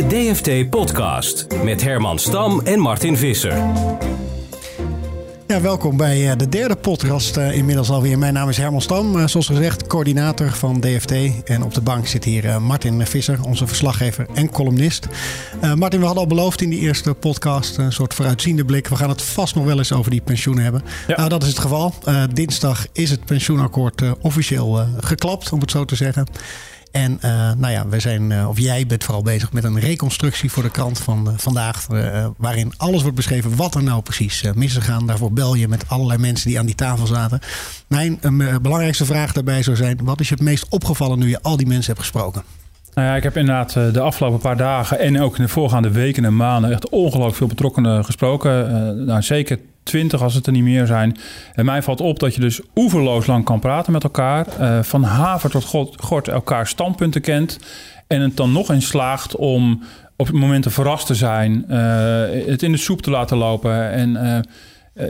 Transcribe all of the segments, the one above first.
De DFT Podcast met Herman Stam en Martin Visser. Ja, welkom bij eh, de derde podcast uh, inmiddels alweer. Mijn naam is Herman Stam, uh, zoals gezegd coördinator van DFT. En op de bank zit hier Martin Visser, onze verslaggever en columnist. Martin, we hadden al beloofd in die eerste podcast een soort vooruitziende blik. We gaan het vast nog wel eens over die pensioenen hebben. Ja. Nou, dat is het geval. dinsdag is het pensioenakkoord officieel geklapt, om het zo te zeggen. En uh, nou ja, we zijn, uh, of jij bent vooral bezig met een reconstructie voor de krant van uh, vandaag. waarin alles wordt beschreven wat er nou precies mis is gegaan. Daarvoor bel je met allerlei mensen die aan die tafel zaten. Mijn belangrijkste vraag daarbij zou zijn: wat is je het meest opgevallen nu je al die mensen hebt gesproken? Nou ja, ik heb inderdaad de afgelopen paar dagen en ook in de voorgaande weken en maanden echt ongelooflijk veel betrokkenen gesproken. nou, zeker twintig als het er niet meer zijn. En mij valt op dat je dus oeverloos lang kan praten met elkaar. Uh, van haver tot gort elkaar standpunten kent. En het dan nog eens slaagt om op het moment verrast te zijn. Uh, het in de soep te laten lopen. En uh,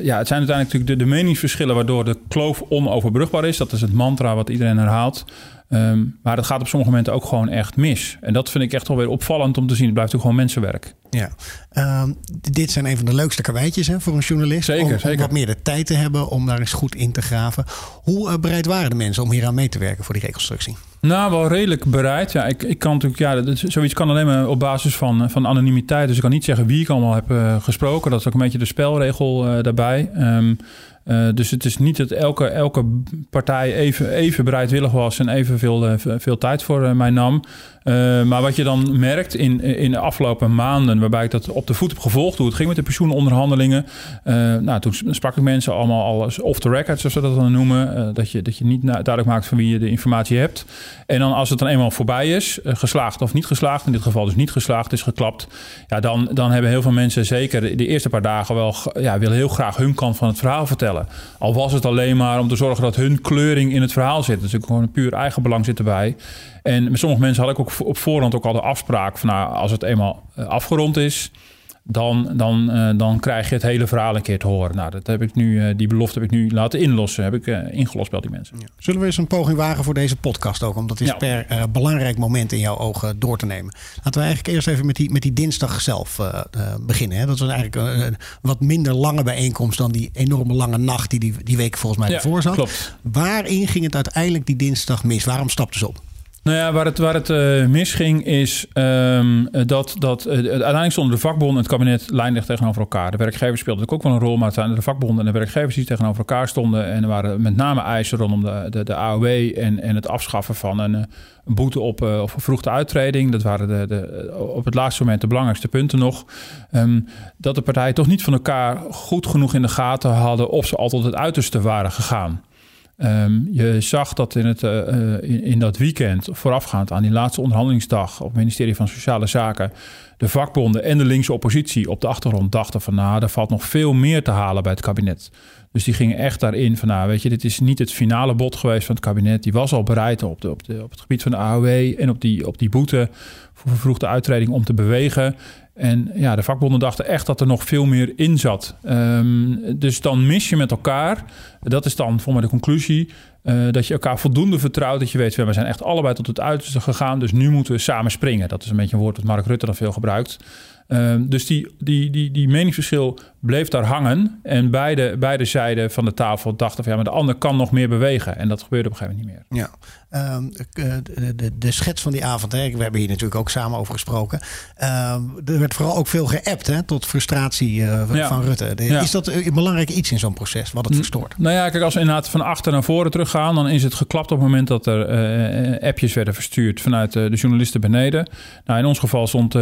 ja, het zijn uiteindelijk natuurlijk de meningsverschillen waardoor de kloof onoverbrugbaar is. Dat is het mantra wat iedereen herhaalt. Um, maar dat gaat op sommige momenten ook gewoon echt mis. En dat vind ik echt wel weer opvallend om te zien. Het blijft ook gewoon mensenwerk. Ja, um, dit zijn een van de leukste karweitjes hè, voor een journalist. Zeker, om, zeker. om wat meer de tijd te hebben om daar eens goed in te graven. Hoe uh, bereid waren de mensen om hier aan mee te werken voor die reconstructie? Nou, wel redelijk bereid. Ja, ik, ik kan natuurlijk, ja, dat, zoiets kan alleen maar op basis van, van anonimiteit. Dus ik kan niet zeggen wie ik allemaal heb uh, gesproken. Dat is ook een beetje de spelregel daarbij. Um, uh, dus het is niet dat elke, elke partij even, even bereidwillig was en evenveel uh, veel tijd voor uh, mij nam. Maar wat je dan merkt in, in de afgelopen maanden, waarbij ik dat op de voet heb gevolgd, hoe het ging met de pensioenonderhandelingen. nou, toen sprak ik mensen allemaal alles off the record, zoals ze dat dan noemen. dat, je, dat je niet duidelijk maakt van wie je de informatie hebt. En dan als het dan eenmaal voorbij is, geslaagd of niet geslaagd, in dit geval dus niet geslaagd, is geklapt. Ja, dan, dan hebben heel veel mensen zeker de eerste paar dagen wel, ja, willen heel graag hun kant van het verhaal vertellen. Al was het alleen maar om te zorgen dat hun kleuring in het verhaal zit. Dus gewoon een puur eigen belang zit erbij. En met sommige mensen had ik ook op voorhand ook al de afspraak van nou, als het eenmaal eh, afgerond is, dan, dan, uh, dan krijg je het hele verhaal een keer te horen. Nou, dat heb ik nu, uh, die belofte heb ik nu laten inlossen. Heb ik uh, ingelost bij die mensen. Ja. Zullen we eens een poging wagen voor deze podcast ook? Om dat is ja. per belangrijk moment in jouw ogen door te nemen. Laten we eigenlijk eerst even met die, met die dinsdag zelf beginnen. Hè? Dat was eigenlijk een wat minder lange bijeenkomst dan die enorme lange nacht die die, die week volgens mij ja, ervoor zat. Klopt. Waarin ging het uiteindelijk die dinsdag mis? Waarom stapten ze op? Nou ja, waar het, waar het uh, misging is um, dat, dat uh, uiteindelijk stonden de vakbonden en het kabinet lijnrecht tegenover elkaar. De werkgevers speelden ook wel een rol, maar het zijn de vakbonden en de werkgevers die tegenover elkaar stonden. En er waren met name eisen rondom de, de, de AOW en, en het afschaffen van een, een boete op uh, of vervroegde uittreding. Dat waren de, de, op het laatste moment de belangrijkste punten nog. Um, dat de partijen toch niet van elkaar goed genoeg in de gaten hadden of ze al tot het uiterste waren gegaan. Um, je zag dat in, het, uh, in, in, dat weekend, voorafgaand aan die laatste onderhandelingsdag op het ministerie van Sociale Zaken, de vakbonden en de linkse oppositie op de achtergrond dachten van nou, er valt nog veel meer te halen bij het kabinet. Dus die gingen echt daarin van nou, weet je, dit is niet het finale bod geweest van het kabinet. Die was al bereid op, de, op, de, op het gebied van de AOW en op die, op die boete voor vervroegde uitreding om te bewegen. En ja, de vakbonden dachten echt dat er nog veel meer in zat. Um, dus dan mis je met elkaar, dat is dan voor mij de conclusie, uh, dat je elkaar voldoende vertrouwt. Dat je weet, we zijn echt allebei tot het uiterste gegaan, dus nu moeten we samen springen. Dat is een beetje een woord dat Mark Rutte dan veel gebruikt. Um, dus die, die, die, die meningsverschil bleef daar hangen. En beide, beide zijden van de tafel dachten van ja, maar de ander kan nog meer bewegen. En dat gebeurde op een gegeven moment niet meer. Ja, um, de, de, de, schets van die avond, hè, we hebben hier natuurlijk ook samen over gesproken. Um, er werd vooral ook veel geappt hè, tot frustratie uh, van, ja. Rutte. De, ja. Is dat een belangrijk iets in zo'n proces, wat het verstoort? Nou ja, kijk, als we inderdaad van achter naar voren teruggaan, dan is het geklapt op het moment dat er uh, appjes werden verstuurd vanuit uh, de journalisten beneden. Nou, in ons geval stond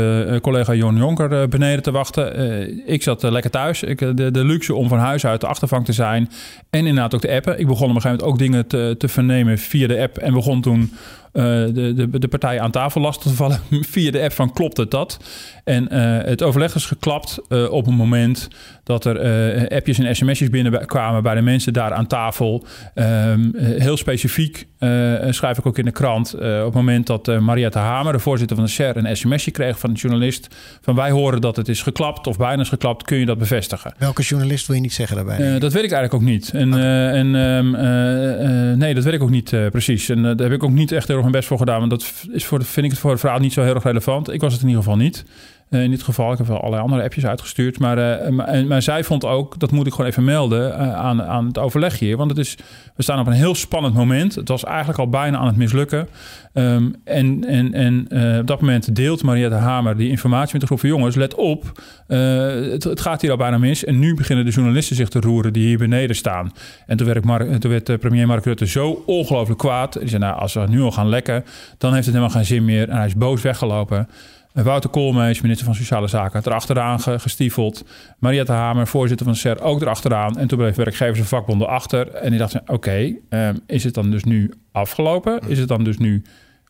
collega Jon Jonk donker beneden te wachten. ik zat lekker thuis. Ik, de, de luxe om van huis uit de achtervang te zijn. En inderdaad ook te appen. Ik begon op een gegeven moment ook dingen te, te vernemen via de app. En begon toen de, de, de partij aan tafel lastig te vallen via de app van klopt het dat? En het overleg is geklapt op een moment dat er appjes en sms'jes binnenkwamen bij de mensen daar aan tafel. Ehm, heel specifiek schrijf ik ook in de krant op het moment dat uh, Mariette Hamer, de voorzitter van de SER, een sms'je kreeg van een journalist van wij horen dat het is geklapt of bijna is geklapt, kun je dat bevestigen? Welke journalist wil je niet zeggen daarbij? dat weet ik eigenlijk ook niet. En, en ehm, nee, dat weet ik ook niet precies. En daar heb ik ook niet echt heel erg mijn best voor gedaan, want dat is voor, vind ik het voor het verhaal niet zo heel erg relevant. Ik was het in ieder geval niet. Uh, in dit geval, ik heb wel allerlei andere appjes uitgestuurd. Maar, uh, maar, maar, zij vond ook, dat moet ik gewoon even melden aan, aan het overleg hier. Want het is, we staan op een heel spannend moment. Het was eigenlijk al bijna aan het mislukken. Um, en en, en op dat moment deelt Mariette Hamer die informatie met de groep van jongens. Let op, het, het, gaat hier al bijna mis. En nu beginnen de journalisten zich te roeren die hier beneden staan. En toen werd, Mar werd premier Mark Rutte zo ongelooflijk kwaad. Die zei, nou, als we nu al gaan lekken, dan heeft het helemaal geen zin meer. En hij is boos weggelopen. Wouter Koolmees, minister van Sociale Zaken, erachteraan gestiefeld. Mariette Hamer, voorzitter van de SER, ook erachteraan. En toen bleef werkgevers en vakbonden achter. En die dachten, oké, ehm, is het dan dus nu afgelopen? Is het dan dus nu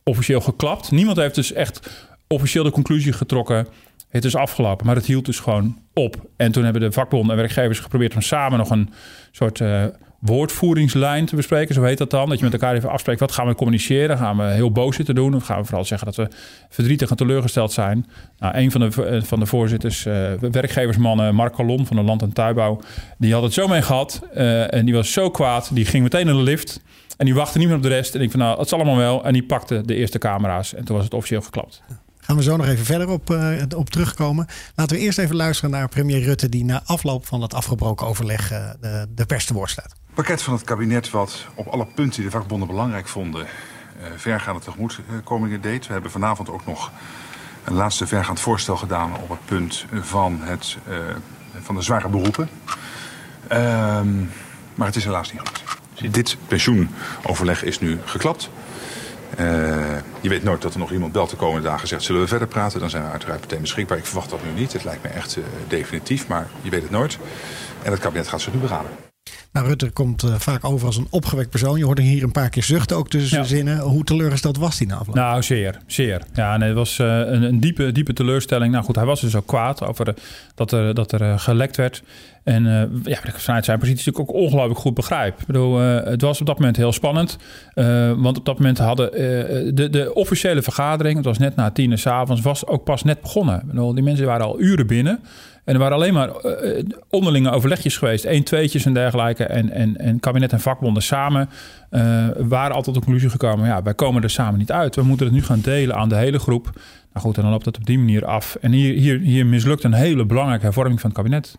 officieel geklapt? Niemand heeft dus echt officieel de conclusie getrokken... het is afgelopen, maar het hield dus gewoon op. En toen hebben de vakbonden en werkgevers geprobeerd... om samen nog een soort... Uh, woordvoeringslijn te bespreken, zo heet dat dan. Dat je met elkaar even afspreekt, wat gaan we communiceren? Gaan we heel boos zitten doen? Of gaan we vooral zeggen dat we verdrietig en teleurgesteld zijn? Nou, een van de, eh, van de voorzitters, uh, werkgeversmannen, Mark Colon van de Land- en Tuinbouw... die had het zo mee gehad uh, en die was zo kwaad. Die ging meteen in de lift en die wachtte niet meer op de rest. En ik van, nou, het zal allemaal wel. En die pakte de eerste camera's en toen was het officieel geklapt. Gaan we zo nog even verder op, op terugkomen. Laten we eerst even luisteren naar premier Rutte... die na afloop van het afgebroken overleg de, de pers te woord staat pakket van het kabinet wat op alle punten de vakbonden belangrijk vonden... Uh, vergaande tegemoetkomingen deed. We hebben vanavond ook nog een laatste vergaand voorstel gedaan... op het punt van, het, uh, van de zware beroepen. Uh, maar het is helaas niet gelukt. Dit pensioenoverleg is nu geklapt. Je weet nooit dat er nog iemand belt de komende dagen zegt... zullen we verder praten? Dan zijn we uiteraard meteen beschikbaar. Ik verwacht dat nu niet. Het lijkt me echt definitief, maar je weet het nooit. En het kabinet gaat ze nu beraden. Nou, Rutte komt uh, vaak over als een opgewekt persoon. Je hoort hier een paar keer zuchten ook tussen ja. zinnen. Hoe teleurgesteld was hij afloop? Nou, zeer. Zeer. Ja, nee, het was uh, een, een, diepe, diepe teleurstelling. Nou goed, hij was dus ook kwaad over dat er, dat er gelekt werd. En uh, ja, ik vanuit zijn positie natuurlijk ook ongelooflijk goed begrijp. Ik bedoel, het was op dat moment heel spannend. want op dat moment hadden de, de officiële vergadering... het was net na tien uur s'avonds, was ook pas net begonnen. Ik bedoel, die mensen waren al uren binnen... En er waren alleen maar uh, onderlinge overlegjes geweest. één, tweetjes en dergelijke. En, en, en kabinet en vakbonden samen uh, waren altijd tot de conclusie gekomen... ja, wij komen er samen niet uit. We moeten het nu gaan delen aan de hele groep. Nou goed, en dan loopt het op die manier af. En hier, hier, hier mislukt een hele belangrijke hervorming van het kabinet.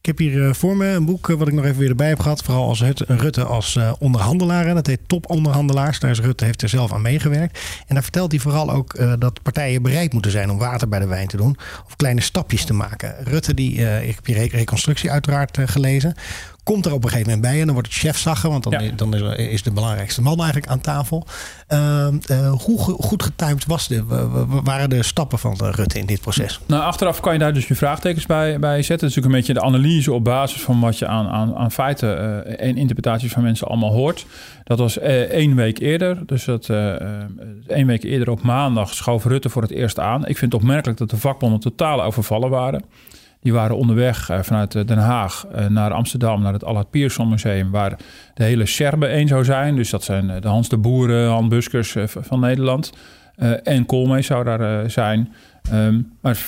Ik heb hier uh, voor me een boek uh, wat ik nog even weer erbij heb gehad. Vooral als Rutte als uh, onderhandelaar. Dat heet Toponderhandelaars. Daar is Rutte heeft er zelf aan meegewerkt. En daar vertelt hij vooral ook dat partijen bereid moeten zijn om water bij de wijn te doen. Of kleine stapjes te maken. Rutte, die, ik heb je reconstructie uiteraard gelezen komt er op een gegeven moment bij en dan wordt het chefzagger, want dan, ja. dan is de belangrijkste man eigenlijk aan tafel. Uh, uh, hoe goed getimed was de, waren de stappen van Rutte in dit proces? Nou, achteraf kan je daar dus je vraagtekens bij, bij zetten. Het is natuurlijk een beetje de analyse op basis van wat je aan, aan, aan feiten uh, en interpretaties van mensen allemaal hoort. Dat was één week eerder. Dus dat één week eerder op maandag schoof Rutte voor het eerst aan. Ik vind het opmerkelijk dat de vakbonden totaal overvallen waren. Die waren onderweg uh, vanuit Den Haag uh, naar Amsterdam, naar het Allard Pierson Museum, waar de hele Serbe één zou zijn. Dus dat zijn de Hans de Boeren, Han Buskers uh, van Nederland. en Koolmees zou daar zijn. Um, maar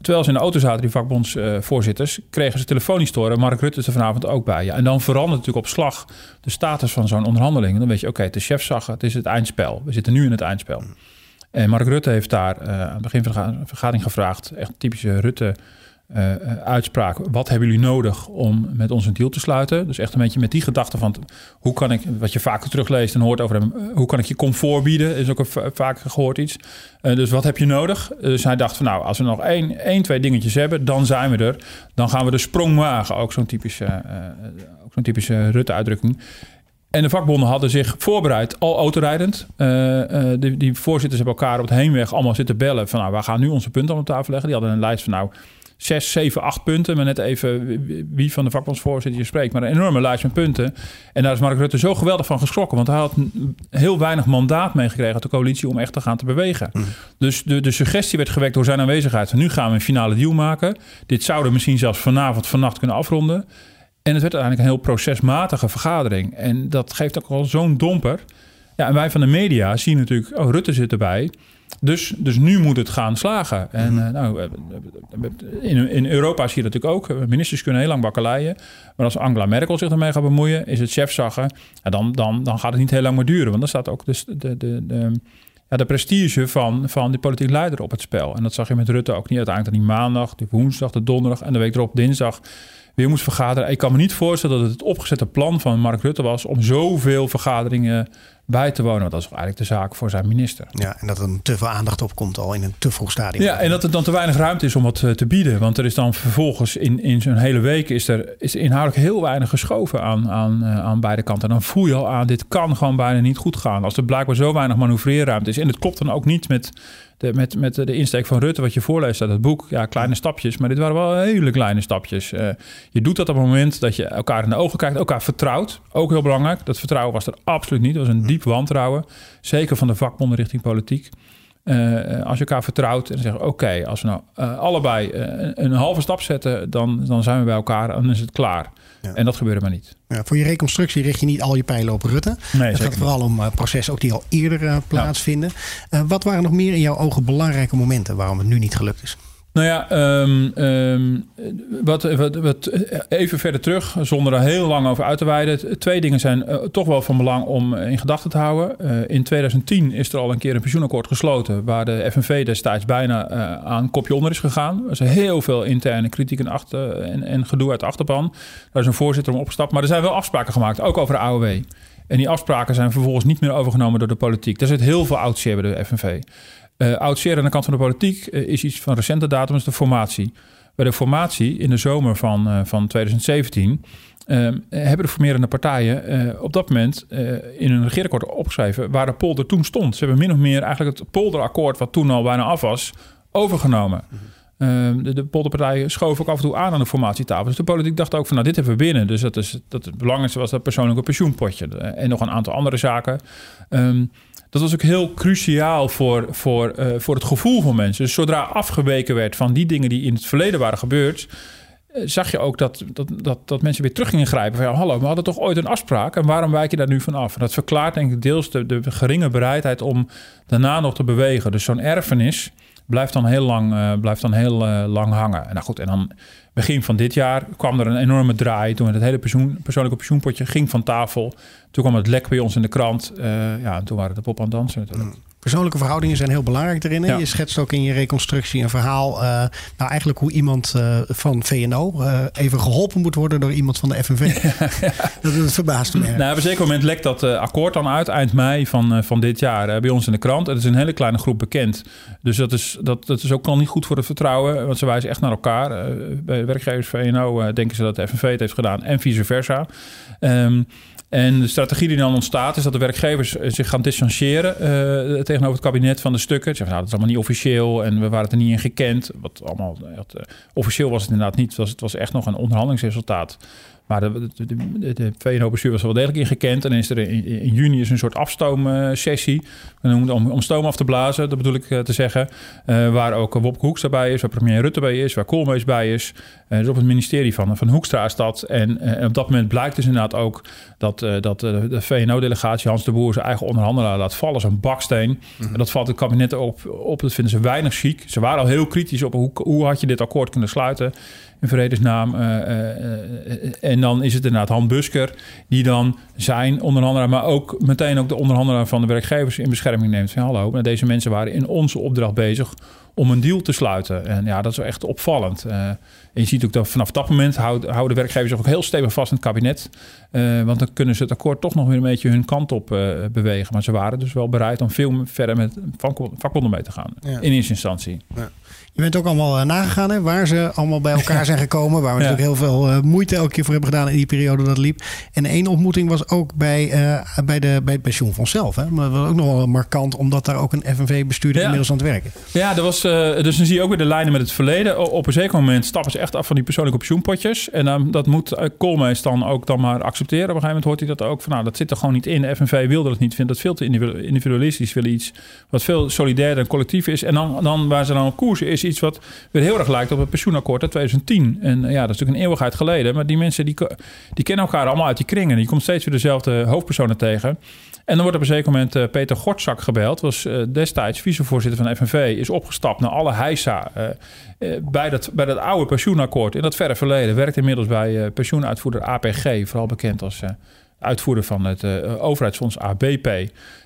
terwijl ze in de auto zaten, die vakbondsvoorzitters, kregen ze telefonisch. Mark Rutte is er vanavond ook bij. Ja, en dan verandert natuurlijk op slag de status van zo'n onderhandeling. Dan weet je, oké, okay, het is chefzag, het is het eindspel. We zitten nu in het eindspel. En Mark Rutte heeft daar aan het begin van de vergadering gevraagd, echt typische Rutte uh, uitspraak. Wat hebben jullie nodig om met ons een deal te sluiten? Dus echt een beetje met die gedachte van hoe kan ik, wat je vaker terugleest en hoort over hem, hoe kan ik je comfort bieden? Is ook een vaak gehoord iets. Dus wat heb je nodig? Dus hij dacht van nou, als we nog één, één, twee dingetjes hebben, dan zijn we er. Dan gaan we de sprong wagen. Ook zo'n typische, ook zo'n typische Rutte-uitdrukking. En de vakbonden hadden zich voorbereid, al autorijdend. Uh, die, die, voorzitters hebben elkaar op het heenweg allemaal zitten bellen. Van nou, we gaan nu onze punten op tafel leggen. Die hadden een lijst van nou, zes, zeven, acht punten. Maar net even wie van de vakbondsvoorzitter je spreekt. Maar een enorme lijst met punten. En daar is Mark Rutte zo geweldig van geschrokken. Want hij had heel weinig mandaat meegekregen uit de coalitie om echt te gaan te bewegen. Mm. Dus de, de suggestie werd gewekt door zijn aanwezigheid. nu gaan we een finale deal maken. Dit zouden misschien zelfs vanavond, vannacht kunnen afronden. En het werd uiteindelijk een heel procesmatige vergadering. En dat geeft ook al zo'n domper. Ja, en wij van de media zien natuurlijk, oh, Rutte zit erbij. Dus, dus nu moet het gaan slagen. En mhm. eh, nou, in, in Europa zie je dat natuurlijk ook. Ministers kunnen heel lang bakkeleien. Maar als Angela Merkel zich ermee gaat bemoeien, is het chefzaggen. Ja, dan, dan, dan gaat het niet heel lang meer duren. Want dan staat ook dus de, de, de, de, ja, de prestige van, van de politiek leider op het spel. En dat zag je met Rutte ook niet. Uiteindelijk die maandag, de woensdag, de donderdag en de week erop dinsdag weer moest vergaderen. Ik kan me niet voorstellen dat het het opgezette plan van Mark Rutte was om zoveel vergaderingen bij te wonen. Want dat is eigenlijk de zaak voor zijn minister. Ja, en dat er te veel aandacht op komt al in een te vroeg stadium. Ja, en dat er dan te weinig ruimte is om wat eh, te bieden. Want er is dan vervolgens in, in zo'n hele week is er, is inhoudelijk heel weinig geschoven aan, aan, uh, aan beide kanten. En dan voel je al aan, dit kan gewoon bijna niet goed gaan. Als er blijkbaar zo weinig manoeuvreerruimte is. En het klopt dan ook niet met de, met, met de insteek van Rutte, wat je voorleest uit het boek. Ja, kleine stapjes, maar dit waren wel hele kleine stapjes. Uh, je doet dat op het moment dat je elkaar in de ogen kijkt, elkaar vertrouwt. Ook heel belangrijk. Dat vertrouwen was er absoluut niet. Dat was een diep wantrouwen. Zeker van de vakbonden richting politiek. Uh, als je elkaar vertrouwt en zegt: Oké, als we nou uh, allebei een, een halve stap zetten, dan, dan zijn we bij elkaar en dan is het klaar. En dat gebeurde maar niet. Ja, voor je reconstructie richt je niet al je pijlen op Rutte. Nee, het gaat vooral om processen ook die al eerder plaatsvinden. Wat waren nog meer in jouw ogen belangrijke momenten waarom het nu niet gelukt is? Nou ja, um, um, wat, wat, even verder terug, zonder er heel lang over uit te wijden. Twee dingen zijn uh, toch wel van belang om in gedachten te houden. In 2010 is er al een keer een pensioenakkoord gesloten... waar de FNV destijds bijna aan kopje onder is gegaan. Er is heel veel interne kritiek en, achter, en, en gedoe uit de achterban. Daar is een voorzitter om opgestapt. Maar er zijn wel afspraken gemaakt, ook over de AOW. En die afspraken zijn vervolgens niet meer overgenomen door de politiek. Er zit heel veel oud bij de FNV. Uh, aan de kant van de politiek uh, is iets van recente datum, is de formatie. Bij de formatie in de zomer van, uh, van 2017 hebben de formerende partijen op dat moment in een regeerakkoord opgeschreven waar de polder toen stond. Ze hebben min of meer eigenlijk het polderakkoord, wat toen al bijna af was, overgenomen. Mm de, de polderpartijen schoven ook af en toe aan aan de formatietafel. Dus de politiek dacht ook van, nou, dit hebben we binnen. Dus dat is dat het belangrijkste was dat persoonlijke pensioenpotje. En nog een aantal andere zaken. Um, dat was ook heel cruciaal voor, voor, uh, voor het gevoel van mensen. Dus zodra afgeweken werd van die dingen die in het verleden waren gebeurd, uh, zag je ook dat, dat, dat, dat mensen weer terug gingen grijpen. Van ja, hallo, we hadden toch ooit een afspraak en waarom wijk je daar nu van af? En dat verklaart denk ik deels de, de geringe bereidheid om daarna nog te bewegen. Dus zo'n erfenis blijft dan heel lang, uh, blijft dan heel lang hangen. En nou goed, en dan begin van dit jaar kwam er een enorme draai. Toen het hele pensioen, persoonlijke pensioenpotje ging van tafel. Toen kwam het lek bij ons in de krant. Uh, ja, toen waren de pop aan het dansen natuurlijk. Persoonlijke verhoudingen zijn heel belangrijk erin. Je schetst ook in je reconstructie een verhaal. Uh, nou, eigenlijk hoe iemand uh, van VNO uh, even geholpen moet worden door iemand van de FNV. dat, dat verbaast me. Nou, op een zeker moment lekt dat akkoord dan uit, eind mei van, van dit jaar, bij ons in de krant. Het is een hele kleine groep bekend. Dus dat is, dat, dat is ook al niet goed voor het vertrouwen. Want ze wijzen echt naar elkaar. bij werkgevers VNO denken ze dat de FNV het heeft gedaan en vice versa. Um, en de strategie die dan ontstaat is dat de werkgevers eh, zich gaan distancieren uh, tegenover het kabinet van de stukken. Ze zeggen, nou, dat is allemaal niet officieel en we waren er niet in gekend. Wat allemaal, echt, uh, officieel was het inderdaad niet. Het was, het was echt nog een onderhandelingsresultaat. Maar de, de, de, de VNO-bestuur was er wel degelijk in gekend. En is er in, in juni is een soort afstoomsessie. Om, om stoom af te blazen, dat bedoel ik eh, te zeggen. Uh, waar ook Wopke Hoekstra bij is, waar premier Rutte bij is, waar Koolmees bij is. Uh, dus op het ministerie van, van Hoekstra is dat. En, op dat moment blijkt dus inderdaad ook dat, dat de VNO-delegatie Hans de Boer zijn eigen onderhandelaar laat vallen een baksteen. Mhm. En dat valt het kabinet op, op. Dat vinden ze weinig chic. Ze waren al heel kritisch op hoe, hoe had je dit akkoord kunnen sluiten in vredesnaam. Uh, uh, en dan is het inderdaad Han Busker, die dan zijn onderhandelaar, maar ook meteen ook de onderhandelaar van de werkgevers in bescherming neemt. Van, hallo, maar deze mensen waren in onze opdracht bezig om een deal te sluiten. En ja, dat is echt opvallend. En je ziet ook dat vanaf dat moment houden, houden werkgevers zich ook heel stevig vast in het kabinet. Uh, want dan kunnen ze het akkoord toch nog weer een beetje hun kant op uh, bewegen. Maar ze waren dus wel bereid om veel verder met vakbonden mee te gaan. Ja. In eerste instantie. Ja. Je bent ook allemaal uh, nagegaan hè, waar ze allemaal bij elkaar zijn gekomen. Waar we natuurlijk heel veel uh, moeite elke keer voor hebben gedaan in die periode dat liep. En één ontmoeting was ook bij, uh, bij, de, bij het pensioenfonds zelf. Hè. Maar dat was ook nog wel markant, omdat daar ook een FNV-bestuurder ja. inmiddels aan het werken. Ja, dat was, dus dan zie je ook weer de lijnen met het verleden. Op een zeker moment stappen ze echt af van die persoonlijke pensioenpotjes. En dan, dat moet Koolmees dan ook dan maar accepteren. Op een gegeven moment hoort hij dat ook van nou, dat zit er gewoon niet in. FNV wilde dat niet, vindt dat veel te individualistisch. Willen iets wat veel solidairder en collectief is. En dan, dan waar ze dan op koers is iets wat weer heel erg lijkt op het pensioenakkoord uit 2010. En ja, dat is natuurlijk een eeuwigheid geleden. Maar die mensen die, die kennen elkaar allemaal uit die kringen. Je komt steeds weer dezelfde hoofdpersonen tegen. En dan wordt op een zeker moment uh, Peter Gortzak gebeld. Was uh, destijds vicevoorzitter van FNV. Is opgestapt naar alle heisa uh, bij, dat, bij dat oude pensioenakkoord. In dat verre verleden. Werkt inmiddels bij pensioenuitvoerder APG. Vooral bekend als uitvoerder van het overheidsfonds ABP.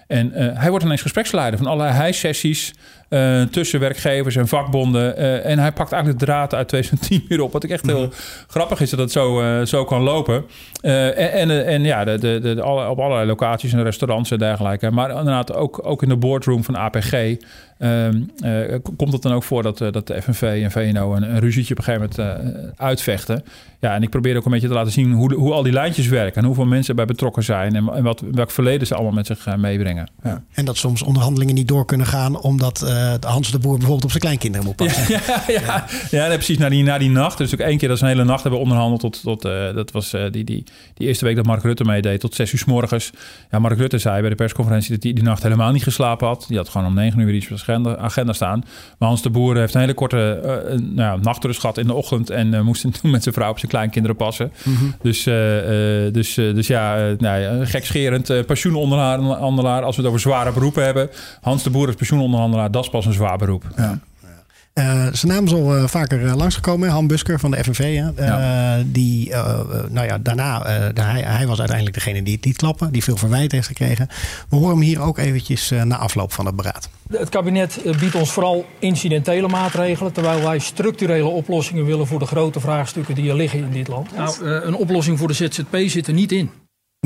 En hij wordt ineens gespreksleider van allerlei hijsessies uh, tussen werkgevers en vakbonden. Uh, en hij pakt eigenlijk de draad uit 2010 weer op. Wat ik echt heel mhm. grappig is dat het zo, uh, zo kan lopen. en, en, en, ja, de, de, de, alle, op allerlei locaties en restaurants en dergelijke. Maar inderdaad ook, ook in de boardroom van APG ehm, komt het dan ook voor dat, dat de FNV en VNO een, een ruzietje op een gegeven moment uitvechten. Ja, en ik probeer ook een beetje te laten zien hoe, hoe al die lijntjes werken en hoeveel mensen bij betrokken zijn en, en wat, welk verleden ze allemaal met zich meebrengen. Ja. En dat soms onderhandelingen niet door kunnen gaan omdat Hans de Boer bijvoorbeeld op zijn kleinkinderen moet passen. Ja, ja, ja. ja. precies. Na die, na die nacht. Dus ook één keer dat ze een hele nacht hebben onderhandeld. Tot, tot, dat was die, die, die eerste week dat Mark Rutte meedeed. Tot zes uur s morgens. Ja, Mark Rutte zei bij de persconferentie dat hij die nacht helemaal niet geslapen had. Die had gewoon om negen uur iets agenda, staan. Maar Hans de Boer heeft een hele korte uh, nou, nachtrust gehad in de ochtend. En moest toen met zijn vrouw op zijn kleinkinderen passen. Mm -hmm. Dus, dus, dus ja, nou, gekscherend pensioenonderhandelaar. Als we het over zware beroepen hebben. Hans de Boer is pensioenonderhandelaar. Dat is pas een zwaar beroep. Ja. Uh, zijn naam is al uh, vaker uh, langsgekomen, Han Busker van de FNV. Ja. Die, nou ja, daarna, hij, hij, was uiteindelijk degene die het liet klappen, die veel verwijt heeft gekregen. We horen hem hier ook eventjes na afloop van het beraad. Het kabinet biedt ons vooral incidentele maatregelen, terwijl wij structurele oplossingen willen voor de grote vraagstukken die er liggen in dit land. Nou, een oplossing voor de ZZP zit er niet in.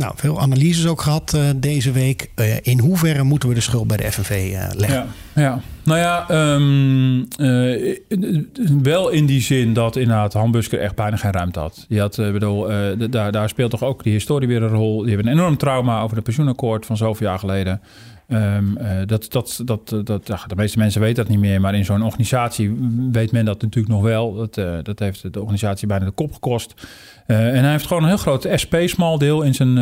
Nou, veel analyses ook gehad uh, deze week. Uh, in hoeverre moeten we de schuld bij de FNV eh, leggen? Ja, ja. nou ja, um, wel in die zin dat inderdaad Hambusker echt bijna geen ruimte had. Die had, bedoel, daar, daar speelt toch ook die historie weer een rol. Die hebben een enorm trauma over het pensioenakkoord van zoveel jaar geleden. Um, dat, dat, dat, dat, ja, de meeste mensen weten dat niet meer, maar in zo'n organisatie weet men dat natuurlijk nog wel. Dat, uh, dat heeft de organisatie bijna de kop gekost. En hij heeft gewoon een heel groot SP-small deel in zijn.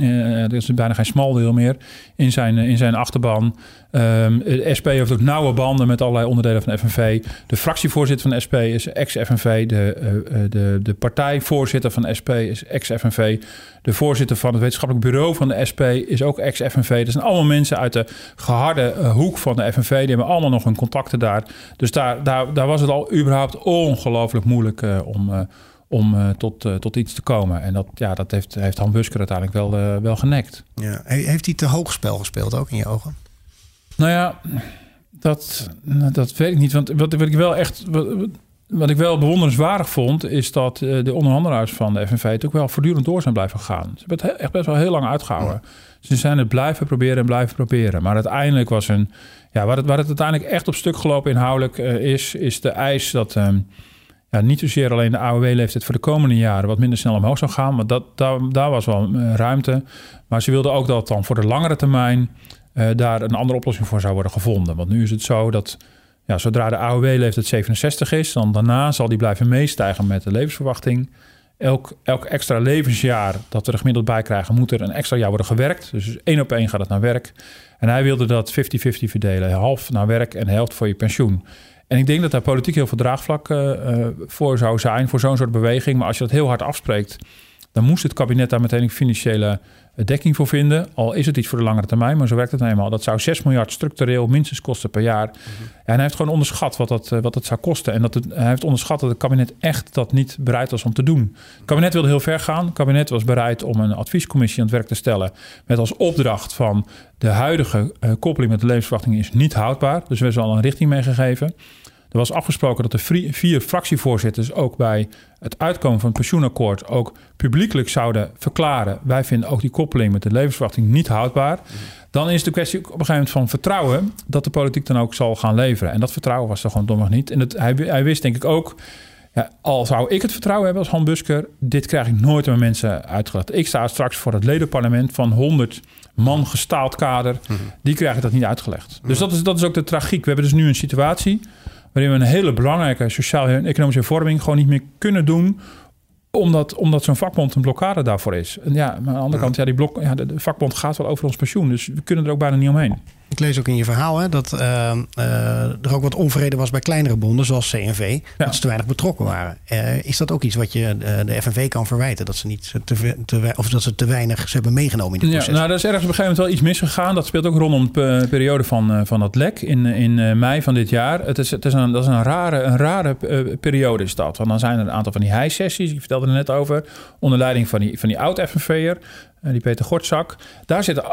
Uh, er is bijna geen small deel meer in zijn, in zijn achterban. De SP heeft ook nauwe banden met allerlei onderdelen van de FNV. De fractievoorzitter van de SP is ex-FNV. De, uh, de, de partijvoorzitter van de SP is ex-FNV. De voorzitter van het wetenschappelijk bureau van de SP is ook ex-FNV. Dat zijn allemaal mensen uit de geharde hoek van de FNV. Die hebben allemaal nog hun contacten daar. Dus daar, daar, daar was het al überhaupt ongelooflijk moeilijk om om tot, tot iets te komen. En dat, ja, dat heeft, heeft Han Busker uiteindelijk wel, wel genekt. Ja. Heeft hij te hoog spel gespeeld ook in je ogen? Nou ja, dat, dat weet ik niet. Want wat, wat ik wel echt... Wat, wat ik wel bewonderenswaardig vond, is dat de onderhandelaars van de FNV het ook wel voortdurend door zijn blijven gaan. Ze hebben het echt best wel heel lang uitgehouden. Ze zijn het blijven proberen en blijven proberen. Maar uiteindelijk was een. Ja, waar het, waar het uiteindelijk echt op stuk gelopen inhoudelijk is, is de eis dat. Um, ja, niet zozeer alleen de AOW-leeftijd voor de komende jaren wat minder snel omhoog zou gaan. Maar dat, daar, daar was wel uh, ruimte. Maar ze wilden ook dat dan voor de langere termijn uh, daar een andere oplossing voor zou worden gevonden. Want nu is het zo dat ja, zodra de AOW-leeftijd 67 is, dan daarna zal die blijven meestijgen met de levensverwachting. Elk, elk extra levensjaar dat we er gemiddeld bij krijgen, moet er een extra jaar worden gewerkt. Dus één op één gaat het naar werk. En hij wilde dat 50-50 verdelen. Half naar werk en helft voor je pensioen. En ik denk dat daar politiek heel veel draagvlak uh, voor zou zijn, voor zo'n soort beweging. Maar als je dat heel hard afspreekt, dan moest het kabinet daar meteen een financiële dekking voor vinden. Al is het iets voor de langere termijn, maar zo werkt het nou eenmaal. Dat zou 6 miljard structureel minstens kosten per jaar. Mhm. en hij heeft gewoon onderschat wat dat, wat dat zou kosten. En dat het, hij heeft onderschat dat het kabinet echt dat niet bereid was om te doen. Het kabinet wilde heel ver gaan. Het kabinet was bereid om een adviescommissie aan het werk te stellen. Met als opdracht van de huidige uh, koppeling met de levensverwachting is niet houdbaar. Dus we is al een richting meegegeven. Er was afgesproken dat de vier fractievoorzitters ook bij het uitkomen van het pensioenakkoord ook publiekelijk zouden verklaren: wij vinden ook die koppeling met de levensverwachting niet houdbaar. Dan is de kwestie op een gegeven moment van vertrouwen dat de politiek dan ook zal gaan leveren. En dat vertrouwen was er gewoon nog niet. En het, hij, hij wist denk ik ook. Ja, al zou ik het vertrouwen hebben als Han Busker, dit krijg ik nooit met mensen uitgelegd. Ik sta straks voor het ledenparlement van 100 man gestaald kader. Die krijg ik dat niet uitgelegd. Dus dat is, dat is ook de tragiek. We hebben dus nu een situatie waarin we een hele belangrijke sociale en economische hervorming gewoon niet meer kunnen doen omdat, omdat zo'n vakbond een blokkade daarvoor is. En ja, maar aan de andere kant, ja, die blok, ja, de, vakbond gaat wel over ons pensioen. Dus we kunnen er ook bijna niet omheen. Ik lees ook in je verhaal hè, dat uh, er ook wat onvrede was bij kleinere bonden, zoals CNV, dat ze te weinig betrokken waren. Uh, is dat ook iets wat je de FNV kan verwijten? Dat ze, niet te, te, of dat ze te weinig ze hebben meegenomen in dit proces? Ja, nou, daar is ergens op een gegeven moment wel iets misgegaan. Dat speelt ook rondom de periode van, van dat lek in, in mei van dit jaar. Het is, het is een, dat is een rare, een rare periode is dat. Want dan zijn er een aantal van die high-sessies, ik vertelde er net over, onder leiding van die, van die oud-FNV'er, die Peter Gortzak. Daar zitten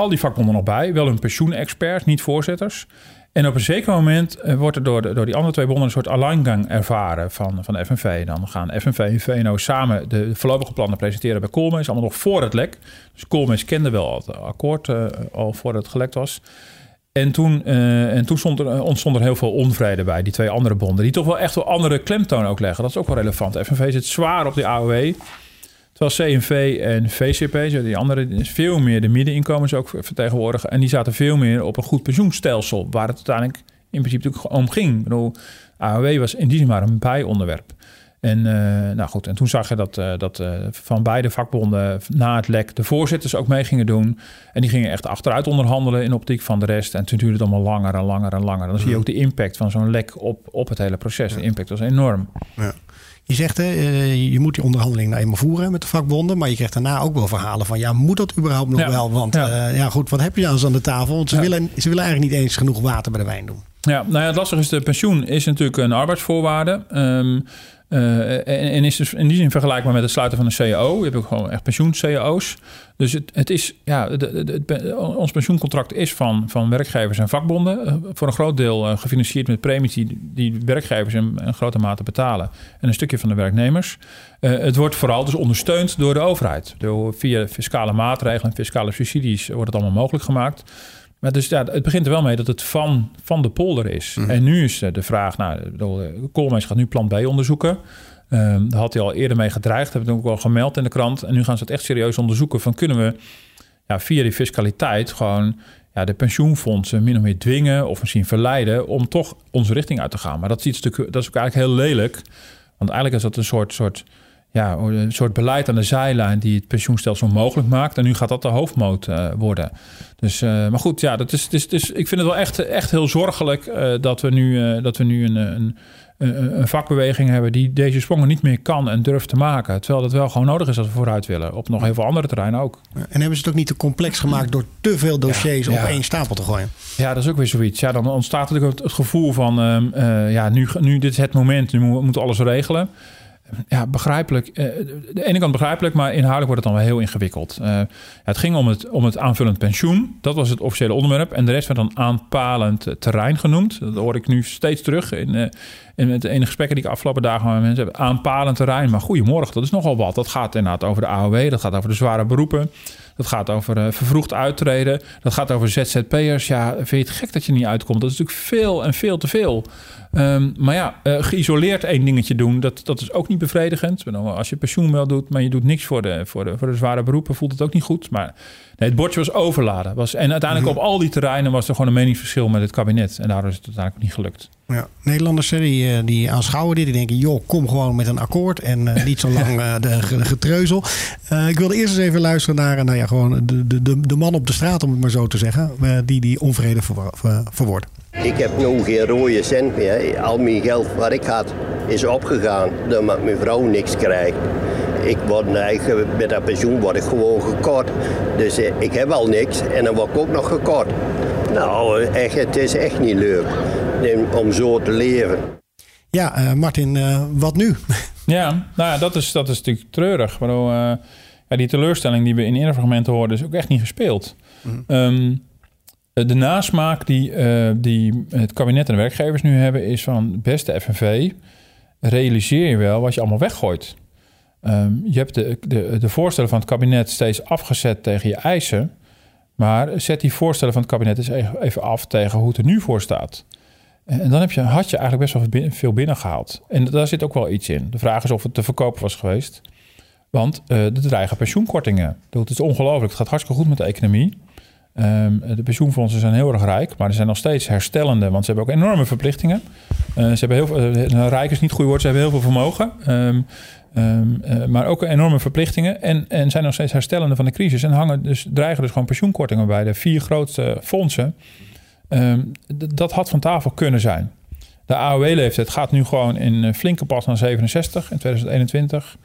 al die vakbonden nog bij. Wel een pensioenexpert, niet voorzitters. En op een zeker moment eh, wordt er door, door die andere twee bonden een soort alleingang ervaren van, van de FNV. Dan gaan FNV en VNO samen de voorlopige plannen presenteren bij Koolmees. Allemaal nog voor het lek. Dus Koolmees kende wel het akkoord uh, al voordat het gelekt was. En toen, uh, en toen stond er, ontstond er heel veel onvrede bij, die twee andere bonden. Die toch wel echt wel andere klemtoon ook leggen. Dat is ook wel relevant. FNV zit zwaar op die AOW. Terwijl CNV en VCP, die andere, veel meer de middeninkomens ook vertegenwoordigen. En die zaten veel meer op een goed pensioenstelsel, waar het uiteindelijk in principe natuurlijk om ging. Ik bedoel, AOW was in die zin maar een bijonderwerp. En, uh, nou goed, en toen zag je dat, uh, dat uh, van beide vakbonden na het lek de voorzitters ook mee gingen doen. En die gingen echt achteruit onderhandelen in optiek van de rest. En toen duurde het allemaal langer en langer en langer. dan zie je ook de impact van zo'n lek op, op het hele proces. De impact was enorm. Ja. Je zegt, hè, eh, je moet die onderhandeling nou eenmaal voeren met de vakbonden. Maar je krijgt daarna ook wel verhalen van, ja, moet dat überhaupt nog wel? Want ja. Uh, ja. goed, wat heb je dan aan de tafel? Want ze, willen, ze willen eigenlijk niet eens genoeg water bij de wijn doen. Ja, nou ja, het lastige is, de pensioen is natuurlijk een arbeidsvoorwaarde. Um, uh, en, is dus in die zin vergelijkbaar met het sluiten van een CAO. Je hebt ook gewoon echt pensioen-CAO's. Dus het, het is, ja, ons pensioencontract is van, van werkgevers en vakbonden. Uh, voor een groot deel uh, gefinancierd met premies die, die werkgevers in, in, grote mate betalen. En een stukje van de werknemers. het wordt vooral dus ondersteund door de overheid. Door, via fiscale maatregelen en fiscale subsidies wordt het allemaal mogelijk gemaakt. Maar dus ja, het begint er wel mee dat het van, van de polder is. Mhm. En nu is de vraag, nou, Koolmees gaat nu plan B onderzoeken. Um, daar had hij al eerder mee gedreigd, hebben we ook al gemeld in de krant. En nu gaan ze het echt serieus onderzoeken van kunnen we ja, via die fiscaliteit gewoon ja, de pensioenfondsen min of meer dwingen of misschien verleiden om toch onze richting uit te gaan. Maar dat, is dat is ook eigenlijk heel lelijk. Want eigenlijk is dat een soort, soort ja, een soort beleid aan de zijlijn die het pensioenstelsel mogelijk maakt. En nu gaat dat de hoofdmoot uh, worden. Dus, uh, maar goed, ja, dat is, het is, ik vind het wel echt, echt heel zorgelijk uh, dat we nu, dat we nu een, een, een, vakbeweging hebben die deze sprongen niet meer kan en durft te maken. Terwijl dat wel gewoon nodig is als we vooruit willen. Op nog heel veel andere terreinen ook. En hebben ze het ook niet te complex gemaakt door te veel dossiers op één stapel te gooien? Ja, dat is ook weer zoiets. Ja, dan ontstaat natuurlijk het gevoel van, uh, ja, nu, nu dit is het moment, nu moeten we alles regelen ja, begrijpelijk. Uh, de ene kant begrijpelijk, maar inhoudelijk wordt het dan wel heel ingewikkeld. Uh, het ging om het, om het aanvullend pensioen. Dat was het officiële onderwerp. En de rest werd dan aanpalend terrein genoemd. Dat hoor ik nu steeds terug in, uh, in het enige gesprekken die ik afgelopen dagen mensen heb. Aanpalend terrein. Maar goedemorgen, dat is nogal wat. Dat gaat inderdaad over de AOW. Dat gaat over de zware beroepen. Dat gaat over uh, vervroegd uittreden. Dat gaat over ZZP'ers. Ja, vind je het gek dat je niet uitkomt? Dat is natuurlijk veel en veel te veel. Um, maar ja, uh, geïsoleerd één dingetje doen, dat, dat is ook niet bevredigend. Als je pensioen wel doet, maar je doet niks voor de, voor de, voor de zware beroepen, voelt het ook niet goed. Maar nee, het bordje was overladen. Was, en uiteindelijk mhm. op al die terreinen was er gewoon een meningsverschil met het kabinet. En daardoor is het uiteindelijk niet gelukt. Ja, Nederlanders die, eh, die aanschouwen dit. Die denken, joh, kom gewoon met een akkoord. En uh, niet zo lang uh, de, de getreuzel. Ik wilde eerst eens even luisteren naar nou ja, gewoon de, de, de man op de straat, om het maar zo te zeggen. die die onvrede ver, ver, verwoordt. Ik heb nu geen rode cent meer. Al mijn geld wat ik had is opgegaan doordat mijn vrouw niks krijgt. ik word eigenlijk, met dat pensioen word ik gewoon gekort. Dus eh, ik heb al niks en dan word ik ook nog gekort. Nou, echt, het is echt niet leuk om zo te leven. Ja, uh, Martin, uh, wat nu? Ja, nou ja, dat is, dat is natuurlijk treurig. Waardoor, uh, ja, die teleurstelling die we in eerdere fragmenten hoorden, is ook echt niet gespeeld. Mm. Um, de nasmaak die, die het kabinet en de werkgevers nu hebben, is van beste FNV, realiseer je wel wat je allemaal weggooit. Um, je hebt de, de, de voorstellen van het kabinet steeds afgezet tegen je eisen. Maar zet die voorstellen van het kabinet eens even af tegen hoe het er nu voor staat. En dan heb je, had je eigenlijk best wel veel binnengehaald. En daar zit ook wel iets in. De vraag is of het te verkopen was geweest. Want uh, er dreigen pensioenkortingen. Het is ongelooflijk. Het gaat hartstikke goed met de economie. Um, de pensioenfondsen zijn heel erg rijk, maar er zijn nog steeds herstellende, want ze hebben ook enorme verplichtingen. Uh, ze hebben heel uh, rijk is niet goed woord, ze hebben heel veel vermogen. Um, um, uh, maar ook enorme verplichtingen en, en zijn nog steeds herstellende van de crisis. En hangen dus, dreigen dus gewoon pensioenkortingen bij de vier grootste fondsen. Dat had van tafel kunnen zijn. De AOW-leeftijd gaat nu gewoon in flinke pas naar 67 in 2021.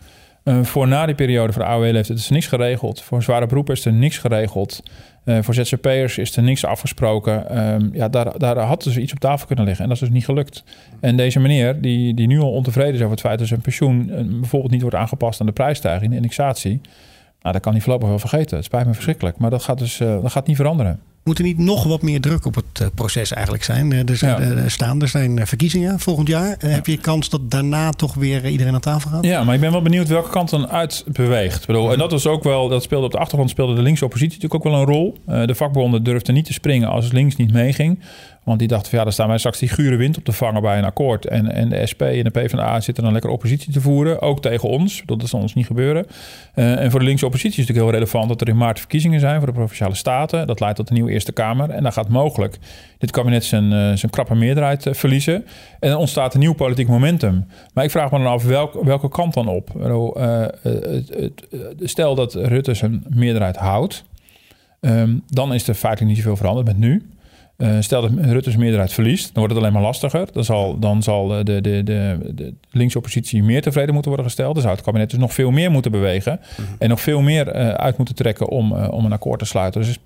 Uh, voor na die periode voor de AOW-leeftijd is er niks geregeld. Voor zware beroepen is er niks geregeld. Uh, voor ZZP'ers is er niks afgesproken. Um, ja, daar, daar had dus iets op tafel kunnen liggen. En dat is dus niet gelukt. En deze meneer, die, die nu al ontevreden is over het feit dat zijn pensioen uh, bijvoorbeeld niet wordt aangepast aan de prijsstijging, de indexatie. Nou, dat kan hij voorlopig wel vergeten. Het spijt me verschrikkelijk. Maar dat gaat dus dat gaat niet veranderen. Moet er niet nog wat meer druk op het proces eigenlijk zijn? Er, zijn, ja. er staan, er zijn verkiezingen volgend jaar. Ja. Heb je kans dat daarna toch weer iedereen aan tafel gaat? Ja, maar ik ben wel benieuwd welke kant dan uitbeweegt. Ik bedoel, en dat was ook wel, dat speelde op de achtergrond speelde de linkse oppositie natuurlijk ook wel een rol. De vakbonden durfden niet te springen als links niet meeging. Want die dachten van ja, dan staan wij straks die gure wind op te vangen bij een akkoord. En, en de SP en de PvdA zitten dan lekker oppositie te voeren. Ook tegen ons. Dat zal ons niet gebeuren. Uh, en voor de linkse oppositie is het natuurlijk heel relevant dat er in maart verkiezingen zijn voor de Provinciale Staten. Dat leidt tot een nieuwe Eerste Kamer. En dan gaat mogelijk dit kabinet zijn, uh, zijn krappe meerderheid uh, verliezen. En dan ontstaat een nieuw politiek momentum. Maar ik vraag me dan af welk, welke kant dan op. stel dat Rutte zijn meerderheid houdt. Um, dan is er feitelijk niet zoveel veranderd met nu. Uh, stel dat Rutte's meerderheid verliest, dan wordt het alleen maar lastiger. Dan zal, dan zal de, de, de, de linkse oppositie meer tevreden moeten worden gesteld. Dan zou het kabinet dus nog veel meer moeten bewegen. Mm -hmm. En nog veel meer uh, uit moeten trekken om, uh, om een akkoord te sluiten. Dus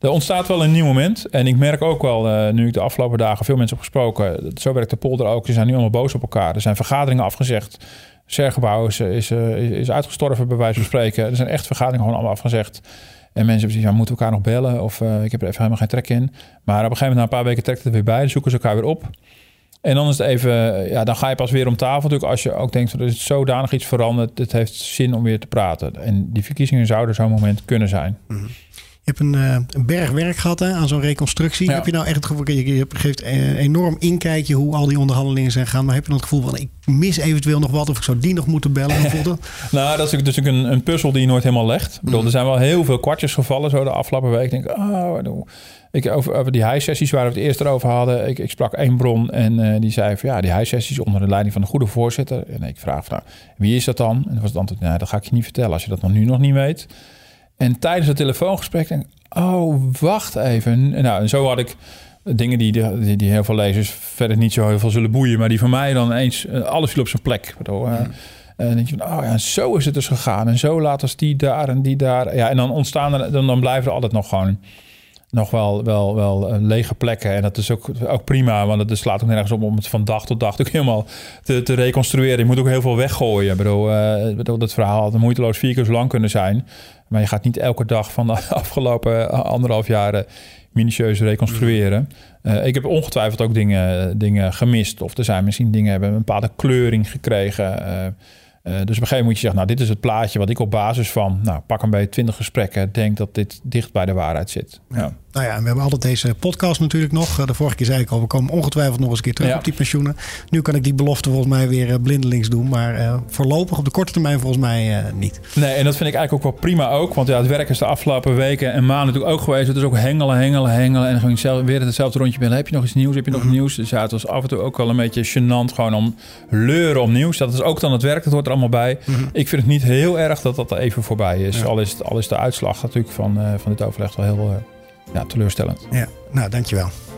er ontstaat wel een nieuw moment. En ik merk ook wel, nu ik de afgelopen dagen veel mensen heb gesproken. Zo werkt de polder ook. Ze zijn nu allemaal boos op elkaar. Er zijn vergaderingen afgezegd. Sergebouw is, is, is uitgestorven, bij wijze van spreken. Er zijn echt vergaderingen gewoon allemaal afgezegd. En mensen hebben ja, moeten we elkaar nog bellen? Of ik heb er even helemaal geen trek in. Maar op een gegeven moment, na een paar weken, trekt het er weer bij. Dan zoeken ze elkaar weer op. En dan is het even, ja, dan ga je pas weer om tafel. Natuurlijk, als je ook denkt, er is zodanig iets veranderd. Het heeft zin om weer te praten. En die verkiezingen zouden zo'n moment kunnen zijn. -hmm. Je hebt een, uh, een berg werk gehad hè, aan zo'n reconstructie. Ja. Heb je nou echt het gevoel, je, geeft een enorm inkijkje hoe al die onderhandelingen zijn gaan. Maar heb je dan het gevoel van, ik mis eventueel nog wat of ik zou die nog moeten bellen? nou, dat is dus natuurlijk een, een puzzel die je nooit helemaal legt. Ik bedoel, er zijn wel heel veel kwartjes gevallen zo de afgelopen week. Ik denk, oh, ik, over, over die high-sessies waar we het eerst over hadden. Ik, ik sprak één bron en uh, die zei van ja, die high-sessies onder de leiding van de goede voorzitter. En ik vraag van, nou, wie is dat dan? En dat was het antwoord, nou, dat ga ik je niet vertellen als je dat nog nu nog niet weet. En tijdens het telefoongesprek denk ik, oh, wacht even. Nou, en zo had ik dingen die, die, die, heel veel lezers verder niet zo heel veel zullen boeien, maar die voor mij dan eens, alles viel op zijn plek. Waardoor, en denk je van, oh ja, zo is het dus gegaan. En zo laat als die daar en die daar. Ja, en dan ontstaan er, dan, dan blijven er altijd nog gewoon nog wel, wel, wel lege plekken. En dat is ook, ook prima, want het slaat ook nergens op om het van dag tot dag ook helemaal te, te reconstrueren. Je moet ook heel veel weggooien. Ik bedoel, uh, bedoel dat verhaal had moeiteloos vier keer zo lang kunnen zijn. Maar je gaat niet elke dag van de afgelopen anderhalf jaar minutieus reconstrueren. Uh, ik heb ongetwijfeld ook dingen, dingen gemist. Of er zijn misschien dingen hebben een bepaalde kleuring gekregen. Uh, dus op een gegeven moment moet je zeggen, nou, dit is het plaatje wat ik op basis van, nou, pak een beetje twintig gesprekken, denk dat dit dicht bij de waarheid zit. Ja. Nou ja, en we hebben altijd deze podcast natuurlijk nog. De vorige keer zei ik al, we komen ongetwijfeld nog eens een keer terug ja. op die pensioenen. Nu kan ik die belofte volgens mij weer blindelings doen. Maar uh, voorlopig op de korte termijn volgens mij uh, niet. Nee, en dat vind ik eigenlijk ook wel prima ook. Want ja, het werk is de afgelopen weken en maanden natuurlijk ook geweest. Het is ook hengelen, hengelen, hengelen. En zelf weer hetzelfde rondje binnen. Heb je nog iets nieuws? Heb je nog mm -hmm. nieuws? Dus ja, het was af en toe ook wel een beetje gênant gewoon om leuren om nieuws. Dat is ook dan het werk, dat hoort er allemaal bij. Mm -hmm. Ik vind het niet heel erg dat dat even voorbij is. Ja. Al, is het, al is de uitslag natuurlijk van, uh, van dit overleg wel heel ja, teleurstellend. Ja, nou dankjewel.